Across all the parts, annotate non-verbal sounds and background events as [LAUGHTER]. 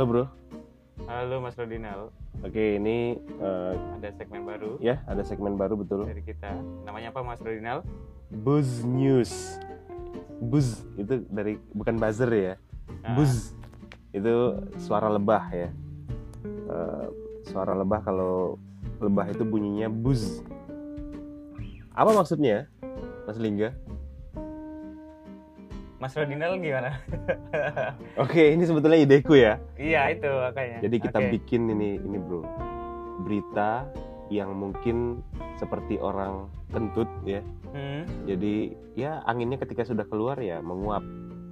Halo bro. Halo Mas Rodinal, Oke ini eh, ada segmen baru ya ada segmen baru betul. dari kita. Namanya apa Mas Rodinal? Buzz News. Buzz itu dari bukan buzzer ya. Nah, Buzz itu suara lebah ya. Eh, suara lebah kalau lebah itu bunyinya buzz. Apa maksudnya, Mas Lingga? Mas Rodinal gimana? [LAUGHS] Oke ini sebetulnya ideku ya. iya itu makanya. Jadi kita Oke. bikin ini ini bro berita yang mungkin seperti orang kentut ya. Hmm, Jadi ya anginnya ketika sudah keluar ya menguap.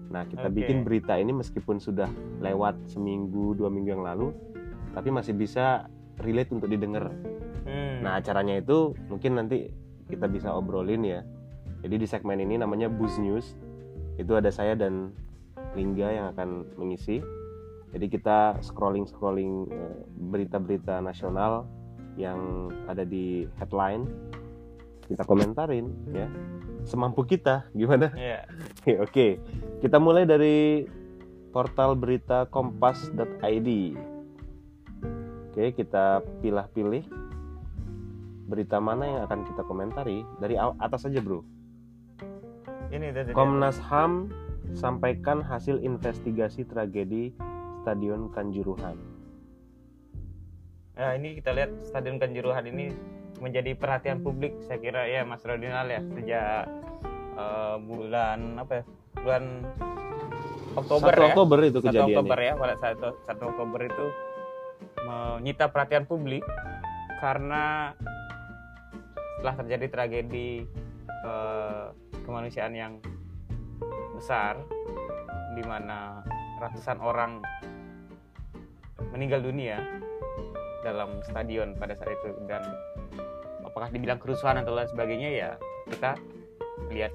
Nah kita Oke. bikin berita ini meskipun sudah lewat seminggu dua minggu yang lalu, tapi masih bisa relate untuk didengar. hmm. Nah acaranya itu mungkin nanti kita bisa obrolin ya. Jadi di segmen ini namanya Buzz News. Itu ada saya dan Lingga yang akan mengisi. Jadi kita scrolling scrolling berita-berita nasional yang ada di headline kita komentarin ya semampu kita gimana Iya. Oke, [LAUGHS] Oke, kita mulai dari portal berita kompas.id. Oke, kita pilih-pilih berita mana yang akan kita komentari dari atas saja, Bro. Ini. Komnas HAM sampaikan hasil investigasi tragedi Stadion Kanjuruhan. Ya, ini kita lihat Stadion Kanjuruhan ini menjadi perhatian publik saya kira ya Mas Rodinal ya sejak eh, bulan apa ya? Bulan Oktober 1 ya. Oktober itu 1 kejadiannya. Oktober ya pada saat 1 Oktober itu menyita perhatian publik karena setelah terjadi tragedi eh, kemanusiaan yang besar di mana ratusan orang meninggal dunia dalam stadion pada saat itu dan apakah dibilang kerusuhan atau lain sebagainya ya kita lihat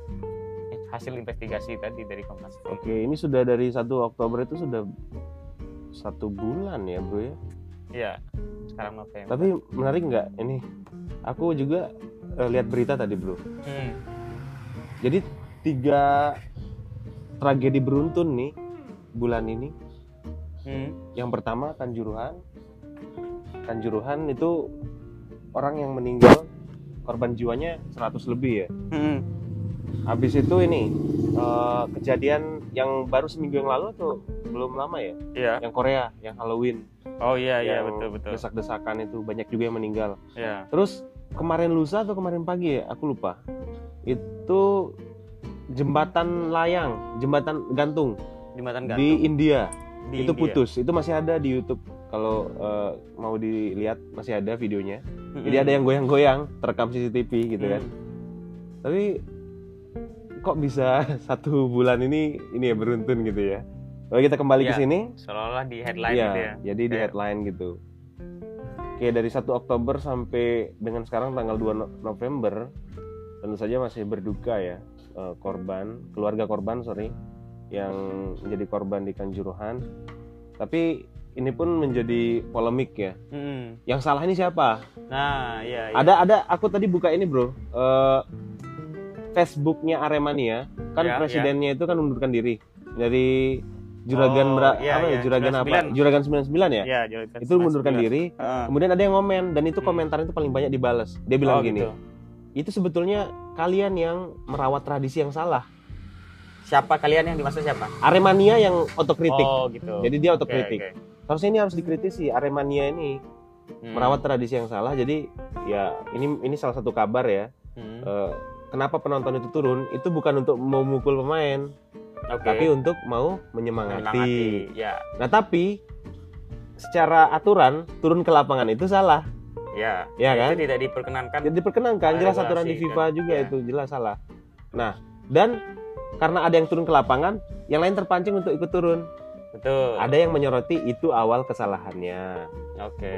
hasil investigasi tadi dari Komnas HAM. Oke, ini sudah dari 1 Oktober itu sudah satu bulan ya, Bro ya. Iya, sekarang November. Tapi menarik nggak ini? Aku juga eh, lihat berita tadi, Bro. Hmm. Jadi tiga tragedi beruntun nih bulan ini. Hmm. Yang pertama Kanjuruhan. Kanjuruhan itu orang yang meninggal korban jiwanya 100 lebih ya. Hmm. Habis itu ini eh, kejadian yang baru seminggu yang lalu atau belum lama ya? Iya. Yang Korea, yang Halloween, Oh iya iya yang betul betul. desak-desakan itu banyak juga yang meninggal. Iya. Terus kemarin lusa atau kemarin pagi ya, aku lupa. Itu jembatan layang, jembatan gantung Di Matan di India. Di itu India. putus. Itu masih ada di YouTube. Kalau eh, mau dilihat masih ada videonya. Mm-mm. Jadi ada yang goyang-goyang, terekam CCTV gitu kan. Hmm. Tapi kok bisa [LAUGHS] satu bulan ini ini ya beruntun gitu ya. Kalau kita kembali ke Iya. sini, Seolah-olah di headline Iya, gitu ya. jadi di headline gitu. Oke, dari 1 Oktober sampai dengan sekarang tanggal 2 No- November, tentu saja masih berduka ya eh, korban, keluarga korban sorry, yang menjadi korban di Kanjuruhan. Tapi ini pun menjadi polemik ya. Mm-mm. Yang salah ini siapa? Nah, iya iya. Ada ada aku tadi buka ini bro, Eh, Facebooknya Aremania, kan Ya, presidennya itu kan mundurkan diri dari juragan Oh, bera- iya, apa ya iya, juragan apa 99. juragan 99 ya Iya, Jolikan itu mundurkan 99. diri Heeh. kemudian ada yang ngomen dan itu Hmm. komentar itu paling banyak dibales dia bilang Oh, gini gitu. itu sebetulnya kalian yang merawat tradisi yang salah Siapa kalian yang dimaksud siapa? Aremania yang otokritik Oh, gitu. jadi dia otokritik oke. harusnya ini harus dikritisi Aremania ini Hmm. merawat tradisi yang salah jadi ya ini ini salah satu kabar ya Hmm. Eh, kenapa penonton itu turun itu bukan untuk memukul pemain Oke. tapi untuk mau menyemangati. Menyemangati. Ya, nah tapi secara aturan turun ke lapangan itu salah ya. ya kan Itu tidak diperkenankan. jadi diperkenankan jelas aturan di FIFA kan, juga ya. itu jelas salah nah dan karena ada yang turun ke lapangan yang lain terpancing untuk ikut turun Betul. ada yang menyoroti itu awal kesalahannya Oke. Oke,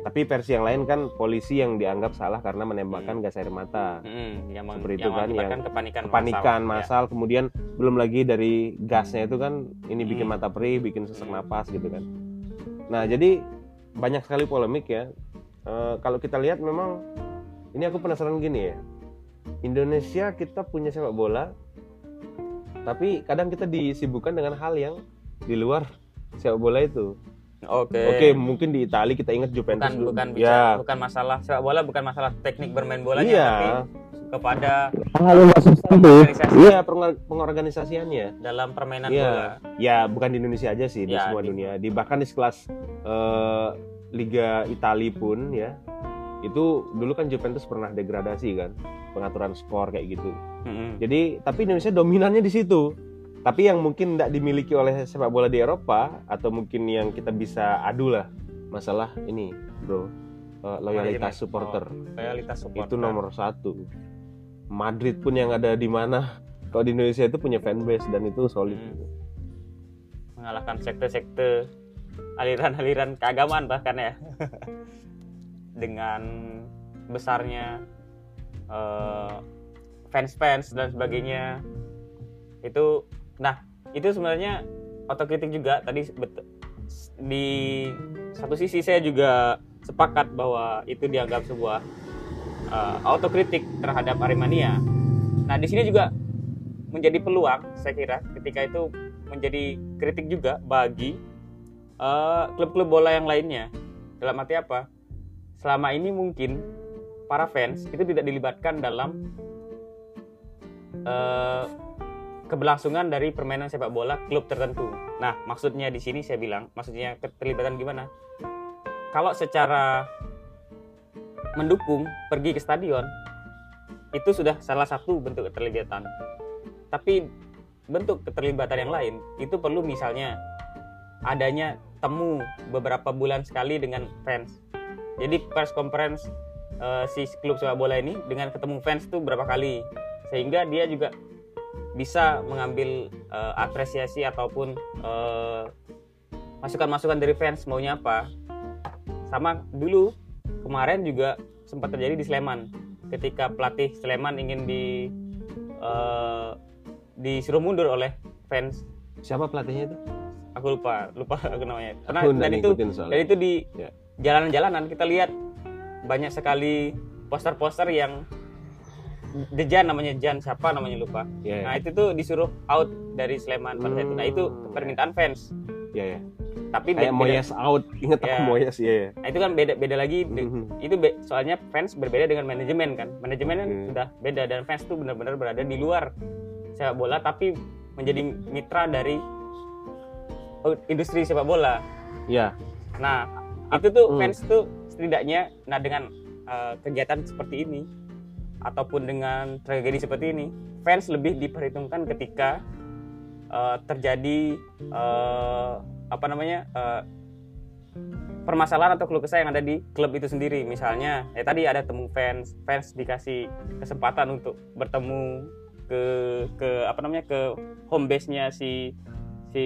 tapi versi yang lain kan polisi yang dianggap salah karena menembakkan gas air mata Hmm, yang, Seperti itu yang kan, yang kepanikan kepanikan massal. massal kemudian belum lagi dari gasnya itu kan ini bikin Hmm. mata perih bikin sesak Hmm. napas gitu kan nah jadi banyak sekali polemik ya Eh, kalau kita lihat memang ini aku penasaran gini ya Indonesia kita punya sepak bola tapi kadang kita disibukkan dengan hal yang di luar sepak bola itu Oke. Oke, mungkin di Italia kita ingat Juventus Bukan dulu. bukan ya. bicara, bukan masalah sepak bola, bukan masalah teknik bermain bolanya, Iya. tapi kepada Organisasi. Iya, pengor- pengorganisasiannya. dalam permainan Iya. bola. Ya, bukan di Indonesia aja sih, di Ya, semua di- dunia. Di bahkan di kelas eh, Liga Italia pun ya. Itu dulu kan Juventus pernah degradasi kan, pengaturan skor kayak gitu. Mm-mm. Jadi, tapi Indonesia dominannya di situ. Tapi yang mungkin tidak dimiliki oleh sepak bola di Eropa atau mungkin yang kita bisa adu lah masalah ini, bro, eh, loyalitas supporter Oh, loyalitas supporter. itu nomor satu. Madrid pun yang ada di mana, kalau di Indonesia itu punya fanbase dan itu solid. Hmm. mengalahkan sekte-sekte aliran-aliran keagamaan bahkan ya [LAUGHS] dengan besarnya eh, fans-fans dan sebagainya itu nah itu sebenarnya otokritik juga tadi di satu sisi saya juga sepakat bahwa itu dianggap sebuah eh, autokritik terhadap Aremania nah di sini juga menjadi peluang saya kira ketika itu menjadi kritik juga bagi eh, klub-klub bola yang lainnya. Dalam arti apa? Selama ini mungkin para fans itu tidak dilibatkan dalam eh, keberlangsungan dari permainan sepak bola klub tertentu. Nah, maksudnya di sini saya bilang, maksudnya keterlibatan gimana? Kalau secara mendukung pergi ke stadion itu sudah salah satu bentuk keterlibatan. Tapi bentuk keterlibatan yang lain itu perlu misalnya adanya temu beberapa bulan sekali dengan fans. Jadi press conference eh, si klub sepak bola ini dengan ketemu fans itu berapa kali sehingga dia juga bisa mengambil eh, apresiasi ataupun eh, masukan-masukan dari fans maunya apa. Sama dulu kemarin juga sempat terjadi di Sleman ketika pelatih Sleman ingin di eh, disuruh mundur oleh fans Siapa pelatihnya itu? aku lupa lupa [LAUGHS] aku namanya karena Aku dan itu soalnya. dan itu di Ya. jalanan-jalanan kita lihat banyak sekali poster-poster yang Dejan namanya Jan siapa namanya lupa Ya, ya. nah itu tuh disuruh out dari Sleman pada saat itu nah itu Hmm. permintaan fans ya, ya. tapi Kayak be- beda, Moyes out, inget aku Ya. Moyes ya. ya. nah, itu kan beda beda lagi Mhm. itu be- soalnya fans berbeda dengan manajemen kan manajemen kan Hmm. sudah beda dan fans tuh benar-benar berada di luar sepak bola tapi menjadi mitra dari industri sepak bola Ya, nah itu tuh Hmm. fans tuh setidaknya nah dengan uh, kegiatan seperti ini ataupun dengan tragedi seperti ini fans lebih diperhitungkan ketika uh, terjadi uh, apa namanya uh, permasalahan atau keluh kesah yang ada di klub itu sendiri misalnya ya tadi ada temu fans fans dikasih kesempatan untuk bertemu ke ke apa namanya ke home base nya si si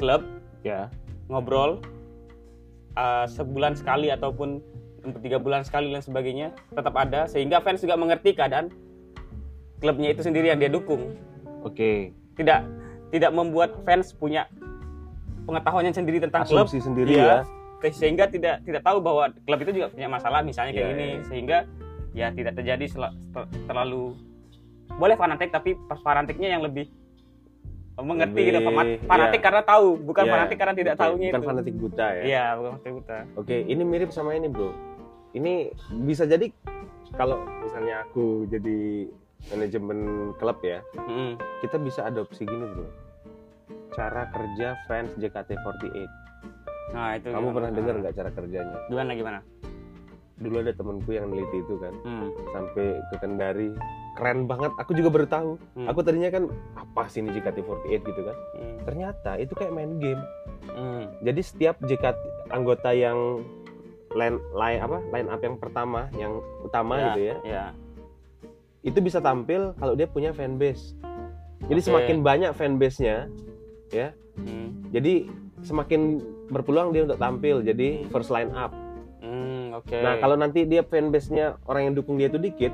klub ya. ngobrol uh, sebulan sekali ataupun tiga bulan sekali dan sebagainya tetap ada sehingga fans juga mengerti keadaan klubnya itu sendiri yang dia dukung Oke. tidak tidak membuat fans punya pengetahuannya sendiri tentang klub Asumsi sendiri Iya. ya. sehingga tidak tidak tahu bahwa klub itu juga punya masalah misalnya kayak Iya, gini iya, sehingga ya tidak terjadi terlalu boleh fanatik tapi fanatiknya yang lebih mengerti gitu Lebih, Fan- fanatik iya. karena tahu bukan Iya. fanatik karena tidak Oke, tahunya Bukan itu fanatik buta ya. iya bukan fanatik buta Oke, ini mirip sama ini, Bro. Ini bisa jadi kalau misalnya aku jadi manajemen klub ya, Mm-mm. kita bisa adopsi gini, Bro. Cara kerja fans JKT48. nah itu Kamu gimana? pernah dengar nggak cara kerjanya? gimana gimana Dulu ada temanku yang neliti itu kan, Hmm. sampai ke Kendari. Keren banget. Aku juga baru tahu. Hmm. Aku tadinya kan apa sih ini JKT48 gitu kan. Hmm. Ternyata itu kayak main game. Hmm. Jadi setiap JKT anggota yang line line apa line up yang pertama, yang utama Ya, gitu ya, ya itu bisa tampil kalau dia punya fanbase. Jadi Oke. semakin banyak fanbase-nya, ya. Hmm. Jadi semakin berpeluang dia untuk tampil. Jadi first line up. Hmm, oke Nah, kalau nanti dia fanbase-nya orang yang dukung dia itu dikit,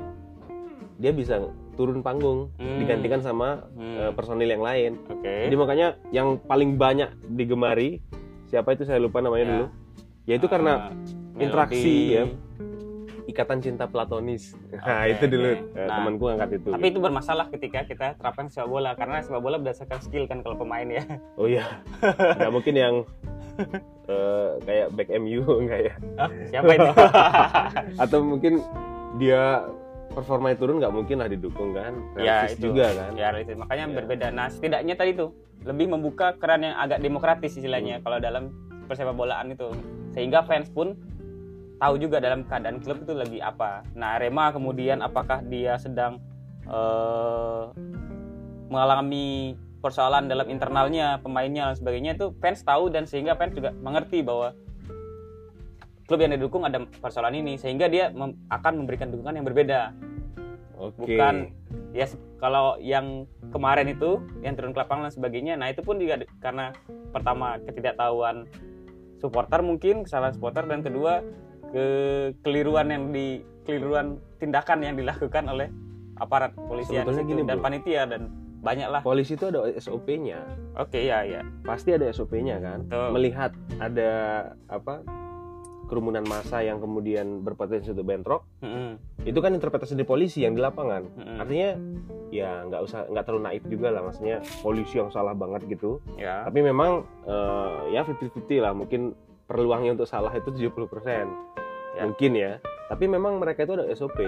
dia bisa turun panggung Hmm. digantikan sama Hmm. eh, personil yang lain. oke Jadi makanya yang paling banyak digemari siapa itu saya lupa namanya Ya. dulu. Yaitu karena Interaksi, ya. ikatan cinta platonis. Nah, itu dulu oke. eh, Nah, temanku angkat itu. tapi itu bermasalah ketika kita terapkan sepak bola karena sepak bola berdasarkan skill kan kalau pemain ya Oh iya. Nggak mungkin yang eh, kayak back MU enggak [LAUGHS] ya Ah, siapa itu [LAUGHS] atau mungkin dia performanya turun nggak mungkin lah didukung kan Ya, itu. juga kan ya itu makanya Ya. berbeda nah setidaknya tadi tuh lebih membuka keran yang agak demokratis istilahnya kalau dalam persepak bolaan itu sehingga fans pun tahu juga dalam keadaan klub itu lagi apa. Nah Arema kemudian apakah dia sedang eh, mengalami persoalan dalam internalnya pemainnya dan sebagainya itu fans tahu dan sehingga fans juga mengerti bahwa klub yang didukung ada persoalan ini sehingga dia mem- akan memberikan dukungan yang berbeda. Oke. Bukan ya kalau yang kemarin itu yang turun ke lapangan dan sebagainya nah itu pun juga karena pertama ketidaktahuan supporter mungkin kesalahan supporter dan kedua kekeliruan yang di keliruan tindakan yang dilakukan oleh aparat polisian Sebetulnya situ. gini, dan Bro. panitia dan banyak lah polisi itu ada SOP-nya oke ya ya pasti ada SOP-nya kan? Betul. melihat ada apa kerumunan massa yang kemudian berpotensi untuk bentrok Mm-mm, itu kan interpretasi dari polisi yang di lapangan. Mm-mm. artinya ya nggak usah nggak terlalu naif juga lah maksudnya polisi yang salah banget gitu. Ya. Tapi memang eh, ya 50-50 lah mungkin peluangnya untuk salah itu 70% Ya. mungkin ya tapi memang mereka itu ada SOP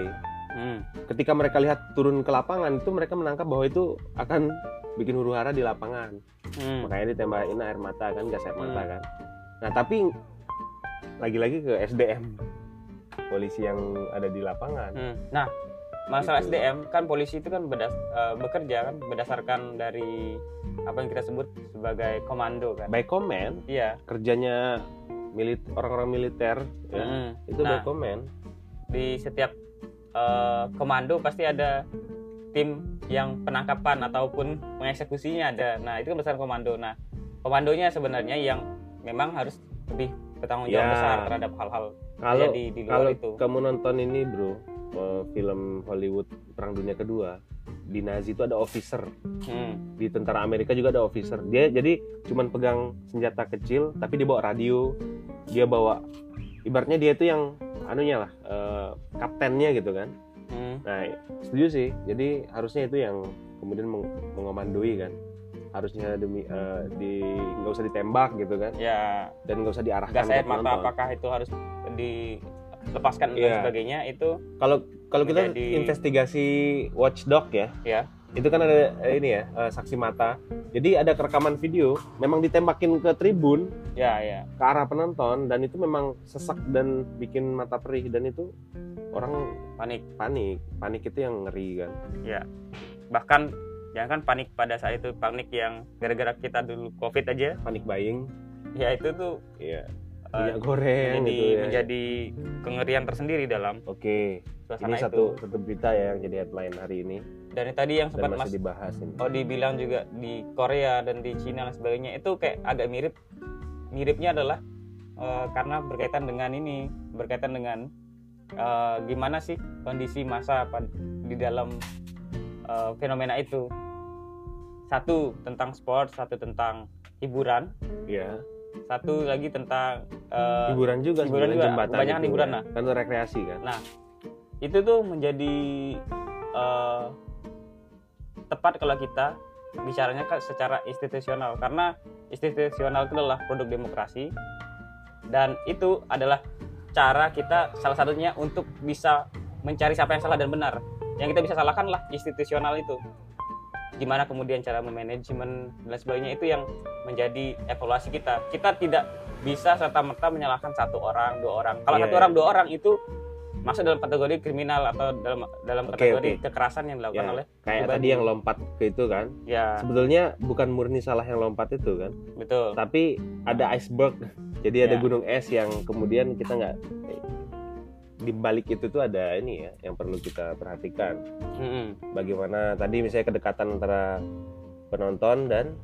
Mm, ketika mereka lihat turun ke lapangan itu mereka menangkap bahwa itu akan bikin huru hara di lapangan mm. makanya ditembakin air mata kan gas air mata Hmm. kan nah tapi lagi-lagi ke SDM polisi yang ada di lapangan Hmm. Nah, masalah Gitu. SDM kan polisi itu kan bedas, eh, bekerja kan berdasarkan dari apa yang kita sebut sebagai komando kan. by command Iya. kerjanya milit orang-orang militer ya Mm. itu Nah, command di setiap eh, komando pasti ada tim yang penangkapan ataupun mengeksekusinya ada. Nah, itu kan berdasarkan komando. Nah, komandonya sebenarnya yang memang harus lebih bertanggung jawab Ya. besar terhadap hal-hal kalau terjadi di luar kalau itu. kamu nonton ini bro film Hollywood Perang Dunia Kedua di Nazi itu ada officer. Hmm. di tentara Amerika juga ada officer. Dia jadi cuman pegang senjata kecil tapi dia bawa radio. Dia bawa ibaratnya dia itu yang anunya lah eh, kaptennya gitu kan. Hmm. nah setuju sih. Jadi harusnya itu yang kemudian meng- mengomandoi kan. Harusnya demi eh, di nggak usah ditembak gitu kan. Ya, dan nggak usah diarahkan gas air mata penonton. apakah itu harus dilepaskan dan Iya. sebagainya itu kalau kalau kita Menjadi- investigasi watchdog ya ya itu kan ada eh, ini ya eh, saksi mata. Jadi ada rekaman video memang ditembakin ke tribun ya ya. ke arah penonton dan itu memang sesak dan bikin mata perih dan itu orang panik. Panik. Panik itu yang ngeri kan. Bahkan jangan kan panik pada saat itu panik yang gara-gara kita dulu covid aja. Panik buying. Ya itu tuh iya. eh, minyak goreng menjadi gitu ya. menjadi kengerian tersendiri dalam oke ini itu. satu satu berita ya yang jadi headline hari ini. Dan tadi yang sempat mas masih dibahas ini. Oh dibilang juga di Korea dan di Cina dan sebagainya itu kayak agak mirip miripnya adalah eh, karena berkaitan dengan ini berkaitan dengan eh, gimana sih kondisi masa di dalam eh, fenomena itu. Satu tentang sport satu tentang hiburan. Ya satu lagi tentang eh, hiburan juga hiburan juga, jembatan kebanyakan itu hiburan ya. lah. kan itu rekreasi kan? Itu tuh menjadi eh, tepat kalau kita bicaranya kan secara institusional. Karena institusional itu adalah produk demokrasi. Dan itu adalah cara kita salah satunya untuk bisa mencari siapa yang salah dan benar. Yang kita bisa salahkan lah institusional itu gimana kemudian cara memanajemen dan sebagainya itu yang menjadi evaluasi kita kita tidak bisa serta merta menyalahkan satu orang dua orang kalau Iya, satu iya. orang dua orang itu masuk dalam kategori kriminal atau dalam dalam Oke, kategori oke. kekerasan yang dilakukan Ya, oleh kayak pribadi. tadi yang lompat ke itu kan ya sebetulnya bukan murni salah yang lompat itu kan betul tapi ada iceberg [LAUGHS] jadi ada Ya. gunung es yang kemudian kita nggak di balik itu tuh ada ini ya yang perlu kita perhatikan Mm-mm. bagaimana tadi misalnya kedekatan antara penonton dan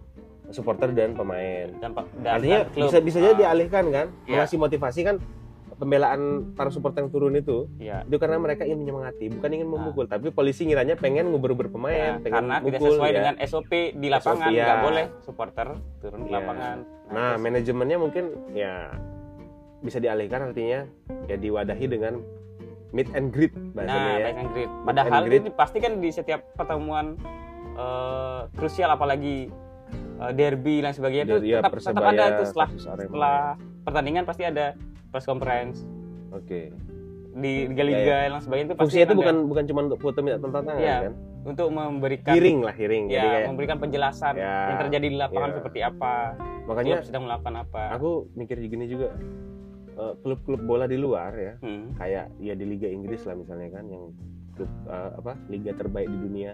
supporter dan pemain dan, dan artinya dan klub. bisa bisa jadi Ah, dialihkan kan Ya. mengasih motivasi kan pembelaan para supporter yang turun itu ya itu karena mereka ingin menyemangati bukan ingin Nah. memukul tapi polisi ngiranya pengen ngubur-ubur Ya, pemain pengen karena tidak mukul sesuai ya. dengan SOP di lapangan SOP, ya. nggak boleh supporter turun Ya. lapangan Nah, terus- manajemennya mungkin ya bisa dialihkan artinya ya diwadahi dengan meet and greet bahasanya nah ya. baik and greet padahal and greet. ini pasti kan di setiap pertemuan eh, krusial apalagi eh, derby dan sebagainya itu ya, tetap, tetap ada itu setelah setelah pertandingan pasti ada press conference Oke. di liga-liga dan sebagainya itu pasti Fungsinya itu ada. bukan bukan cuma untuk foto minta tanda tangan Iya. kan? untuk memberikan Hearing lah, hearing. ya Jadi kayak memberikan penjelasan Ya, yang terjadi di lapangan ya. seperti apa makanya sedang melakukan apa aku mikir gini juga eh, klub-klub bola di luar ya, Hmm. kayak ya di Liga Inggris lah misalnya kan yang klub eh, apa liga terbaik di dunia.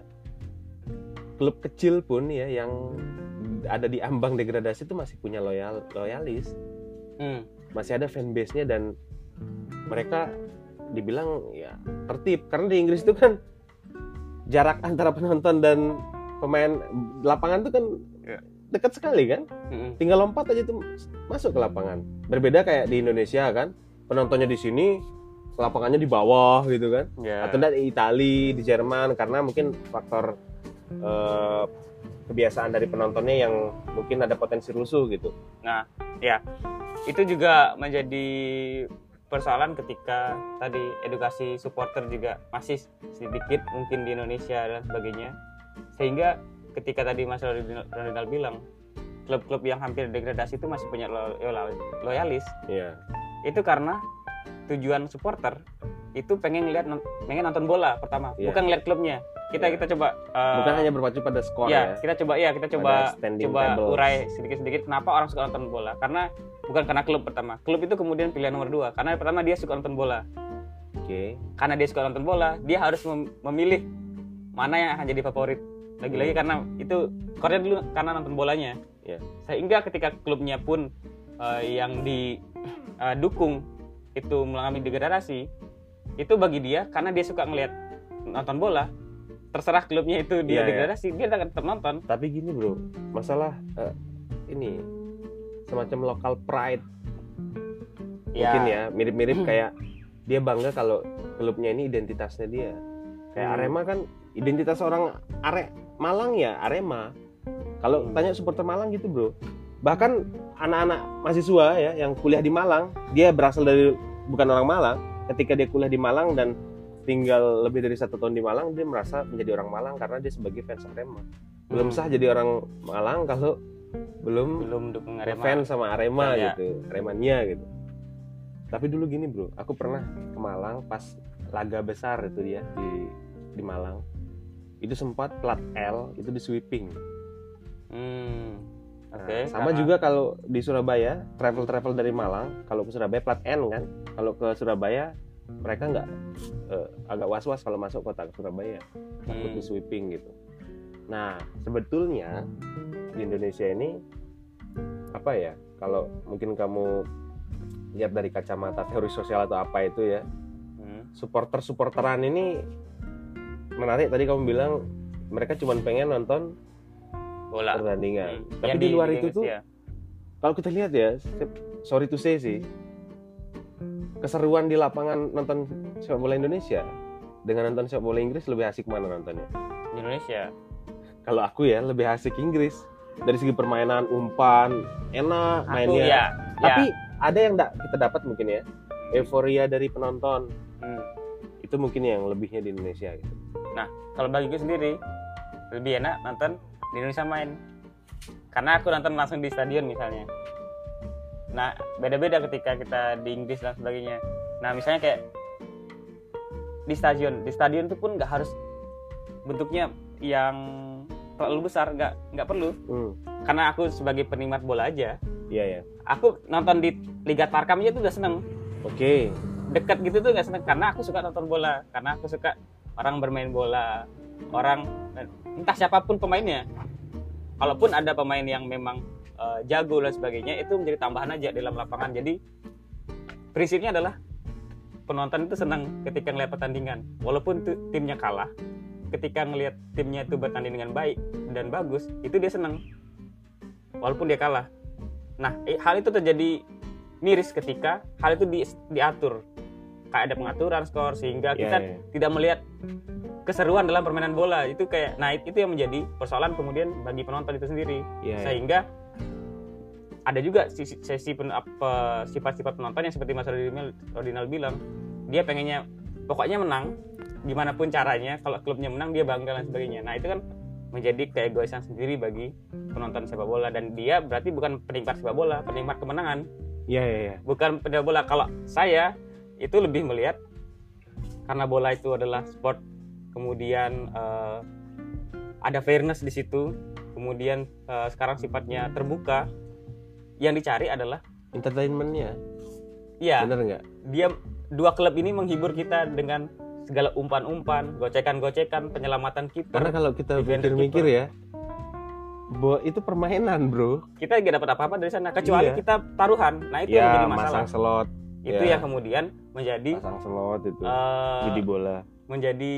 Klub kecil pun ya yang ada di ambang degradasi itu masih punya loyal loyalis, Hmm. masih ada fanbase-nya dan mereka dibilang ya tertib karena di Inggris itu kan jarak antara penonton dan pemain lapangan itu kan. Dekat sekali kan? Hmm. tinggal lompat aja tuh masuk ke lapangan. Berbeda kayak di Indonesia kan? Penontonnya di sini lapangannya di bawah gitu kan? Ya. atau enggak di Itali di Jerman karena mungkin faktor eh, kebiasaan dari penontonnya yang mungkin ada potensi rusuh gitu. Itu juga menjadi persoalan ketika tadi edukasi supporter juga masih sedikit mungkin di Indonesia dan sebagainya. Sehingga ketika tadi Mas Ronald bilang klub-klub yang hampir degradasi itu masih punya lo- lo- loyalis. Ya itu karena tujuan supporter itu pengen lihat pengen nonton bola pertama Iya. bukan lihat klubnya. Kita Iya. kita coba uh, bukan hanya berpacu pada skor ya, ya. kita coba ya kita coba coba tables. urai sedikit-sedikit kenapa orang suka nonton bola. Karena bukan karena klub pertama. Klub itu kemudian pilihan nomor dua. Karena pertama dia suka nonton bola. Oke. Karena dia suka nonton bola dia harus mem- memilih mana yang akan jadi favorit lagi-lagi karena itu karena dulu karena nonton bolanya Iya. sehingga ketika klubnya pun eh, yang didukung itu mengalami degradasi itu bagi dia karena dia suka ngelihat nonton bola terserah klubnya itu dia Iya, iya. degradasi dia akan tetap nonton tapi gini bro masalah eh, ini semacam local pride mungkin ya mirip-mirip Hmm. kayak dia bangga kalau klubnya ini identitasnya dia kayak Hmm. Arema kan identitas orang Are Malang ya Arema kalau Hmm. tanya supporter Malang gitu bro bahkan anak-anak mahasiswa ya yang kuliah di Malang dia berasal dari bukan orang Malang ketika dia kuliah di Malang dan tinggal lebih dari satu tahun di Malang dia merasa menjadi orang Malang karena dia sebagai fans Arema belum Hmm. sah jadi orang Malang kalau belum belum dukung Arema fans sama Arema Ya. gitu, Aremania gitu. Tapi dulu gini bro, aku pernah ke Malang pas laga besar itu dia di di Malang. Itu sempat plat L itu di sweeping. Hmm. Nah, Oke. sama karena- juga kalau di Surabaya travel travel dari Malang, kalau ke Surabaya plat N kan. Kalau ke Surabaya mereka nggak eh, agak was was kalau masuk kota ke Surabaya takut Hmm. di sweeping gitu. Nah sebetulnya di Indonesia ini apa ya? Kalau mungkin kamu lihat dari kacamata teori sosial atau apa itu ya, Hmm. supporter supporteran ini menarik. Tadi kamu bilang mereka cuma pengen nonton bola pertandingan. Hmm. Tapi Yang di luar Liga itu Inggris tuh, ya. kalau kita lihat ya, sorry to say sih, keseruan di lapangan nonton sepak bola Indonesia dengan nonton sepak bola Inggris lebih asik mana nontonnya? di Indonesia kalau aku ya lebih asik Inggris dari segi permainan umpan enak aku mainnya ya tapi ada yang enggak kita dapat mungkin ya ya. euforia dari penonton Hmm. itu mungkin yang lebihnya di Indonesia gitu kalau bagiku sendiri lebih enak nonton di Indonesia main. Karena aku nonton langsung di stadion misalnya. Nah beda-beda ketika kita di Inggris dan sebagainya. Nah misalnya kayak di stadion. Di stadion itu pun nggak harus bentuknya yang terlalu besar nggak nggak perlu. Hmm. karena aku sebagai penikmat bola aja iya ya aku nonton di Liga Tarkam aja tuh udah seneng. Oke. Dekat gitu tuh nggak seneng karena aku suka nonton bola. Karena aku suka orang bermain bola. Orang entah siapa pun pemainnya. Kalaupun ada pemain yang memang eh, jago dan sebagainya itu menjadi tambahan aja dalam lapangan. Jadi prinsipnya adalah penonton itu senang ketika ngeliat pertandingan. Walaupun timnya kalah ketika ngelihat timnya itu bertanding dengan baik dan bagus itu dia senang. Walaupun dia kalah. Nah eh, hal itu terjadi miris ketika hal itu di- diatur kayak ada pengaturan skor sehingga Iya, kita iya. tidak melihat keseruan dalam permainan bola itu kayak nah itu yang menjadi persoalan kemudian bagi penonton itu sendiri Iya, iya. sehingga ada juga sisi, sesi pen- apa, sifat-sifat penonton yang seperti Mas Rodinal, bilang dia pengennya pokoknya menang gimana pun caranya kalau klubnya menang dia bangga dan sebagainya nah itu kan menjadi keegoisan sendiri bagi penonton sepak bola dan dia berarti bukan penikmat sepak bola penikmat kemenangan Iya iya iya. bukan penyebab bola kalau saya itu lebih melihat karena bola itu adalah sport kemudian eh, ada fairness di situ kemudian eh, sekarang sifatnya terbuka yang dicari adalah Entertainmentnya, ya bener nggak? dia dua klub ini menghibur kita dengan segala umpan-umpan gocekan-gocekan penyelamatan kiper Karena kalau kita Defender pikir-mikir ya, bo itu permainan bro. kita gak dapat apa-apa dari sana kecuali Iya. kita taruhan nah itu yang Ya menjadi masalah masang slot, itu ya. yang kemudian menjadi pasang slot itu, eh, jadi bola. menjadi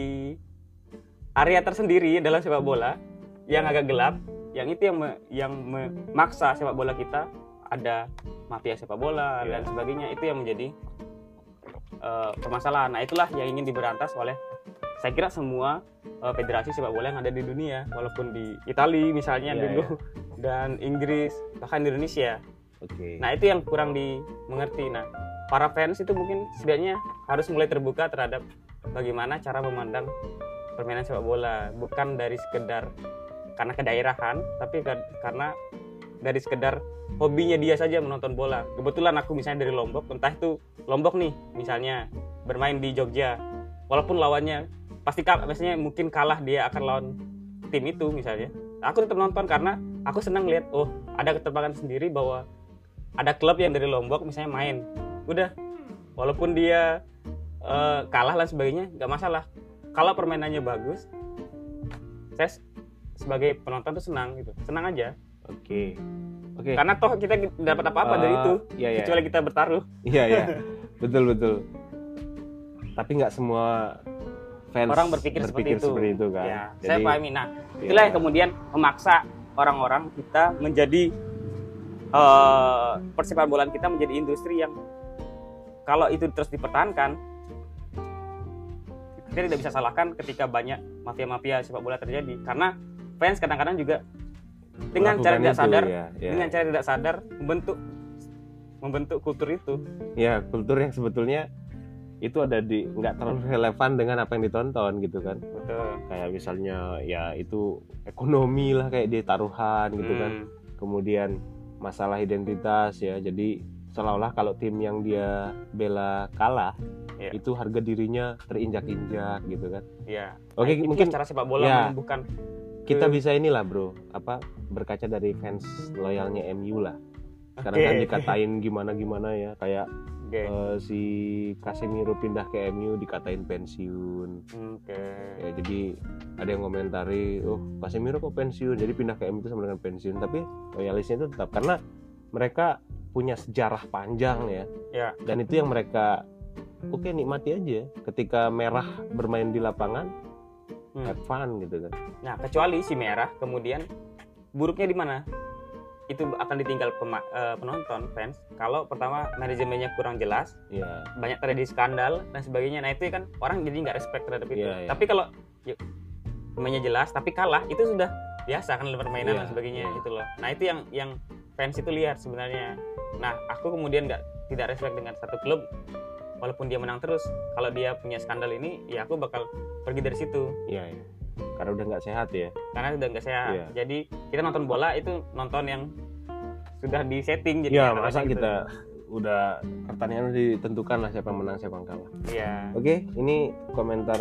area tersendiri dalam sepak bola yang agak gelap yang itu yang me- yang memaksa sepak bola kita ada mafia sepak bola Iya. dan sebagainya itu yang menjadi eh, permasalahan nah itulah yang ingin diberantas oleh saya kira semua eh, federasi sepak bola yang ada di dunia walaupun di Italia misalnya Iya, dulu dan Inggris bahkan di Indonesia Oke. Nah itu yang kurang dimengerti. Nah para fans itu mungkin setidaknya harus mulai terbuka terhadap bagaimana cara memandang permainan sepak bola, bukan dari sekedar karena kedaerahan, tapi ka- karena dari sekedar hobinya dia saja menonton bola. Kebetulan aku misalnya dari Lombok, entah itu Lombok nih misalnya bermain di Jogja, walaupun lawannya pasti maksudnya mungkin kalah dia akan lawan tim itu misalnya. Aku tetap nonton karena aku senang lihat oh ada keterpakan sendiri bahwa ada klub yang dari Lombok misalnya main udah walaupun dia eh, kalah dan sebagainya nggak masalah kalau permainannya bagus saya sebagai penonton tuh senang gitu senang aja Oke. Oke. karena toh kita dapat apa-apa dari Eh, itu Iya iya. kecuali kita bertaruh Iya iya. [LAUGHS] betul betul. Tapi nggak semua fans orang berpikir, seperti itu, kan. ya saya Jadi, pahami nah ya, itulah yang kemudian memaksa orang-orang kita menjadi eh persepak bola kita menjadi industri yang kalau itu terus dipertahankan kita tidak bisa salahkan ketika banyak mafia-mafia sepak bola terjadi. Karena fans kadang-kadang juga dengan cara tidak sadar ya, ya. dengan cara tidak sadar membentuk membentuk kultur itu. Ya kultur yang sebetulnya itu ada di nggak terlalu relevan dengan apa yang ditonton gitu kan. Betul. Kayak misalnya ya itu ekonomi lah kayak di taruhan gitu kan. Hmm, kemudian masalah identitas ya. Jadi seolah-olah kalau tim yang dia bela kalah Iya. itu harga dirinya terinjak-injak gitu kan ya Oke, Nah, mungkin- cara sepak bola ya. menumbuhkan kita Hmm. bisa inilah bro apa berkaca dari fans loyalnya MU lah sekarang kan Oke. dikatain gimana gimana ya kayak Oke. eh, si Casemiro pindah ke MU dikatain pensiun Oke. ya, jadi ada yang komentari oh Casemiro kok pensiun jadi pindah ke MU itu sama dengan pensiun tapi loyalisnya itu tetap karena mereka punya sejarah panjang ya Ya. dan itu yang mereka oke nikmati aja ketika merah bermain di lapangan Hmm. have fun gitu kan Nah, kecuali si merah kemudian buruknya di mana? Itu akan ditinggal pema- eh, penonton fans kalau pertama manajemennya kurang jelas, ya banyak terjadi skandal dan sebagainya. Nah, itu kan orang jadi nggak respect terhadap itu. Iya, iya. Tapi kalau yuk, pemainnya jelas tapi kalah itu sudah biasa kan permainan Iya, dan sebagainya iya. gitu loh. Nah, itu yang yang fans itu lihat sebenarnya. Nah, aku kemudian nggak tidak respect dengan satu klub walaupun dia menang terus. Kalau dia punya skandal ini, ya aku bakal pergi dari situ. ya, ya. karena udah nggak sehat ya karena udah nggak sehat. Iya. Jadi kita nonton bola itu nonton yang sudah di setting jadi ya masa gitu. kita udah pertandingan udah ditentukan lah siapa yang menang siapa yang kalah Iya. oke ini komentar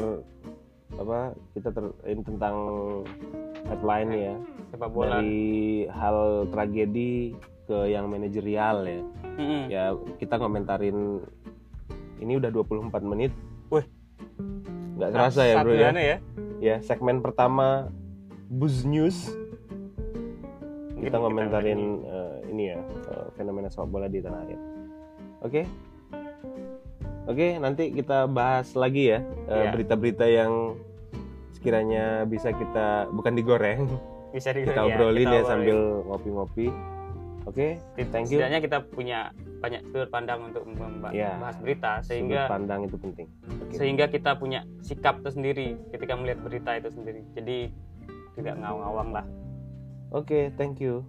apa kita ter, ini tentang headline ya Sepak bola. dari hal tragedi ke yang manajerial ya Mm-mm. ya kita komentarin ini udah 24 menit Wih. nggak kerasa ya bro ya ya. ya segmen pertama Buzz News Mungkin kita ngomentarin ini. eh, ini ya eh, fenomena sepak bola di tanah air. Oke, oke nanti kita bahas lagi ya eh, Iya. berita-berita yang sekiranya bisa kita bukan digoreng, bisa di kita iya, obrolin kita ya obrolin. sambil ngopi-ngopi. Oke, thank you. Setidaknya kita punya banyak sudut pandang untuk membahas Iya. berita Sudut sehingga pandang itu penting. Oke. sehingga kita punya sikap tersendiri ketika melihat berita itu sendiri. Jadi tidak ngawang-ngawang lah. Oke, thank you.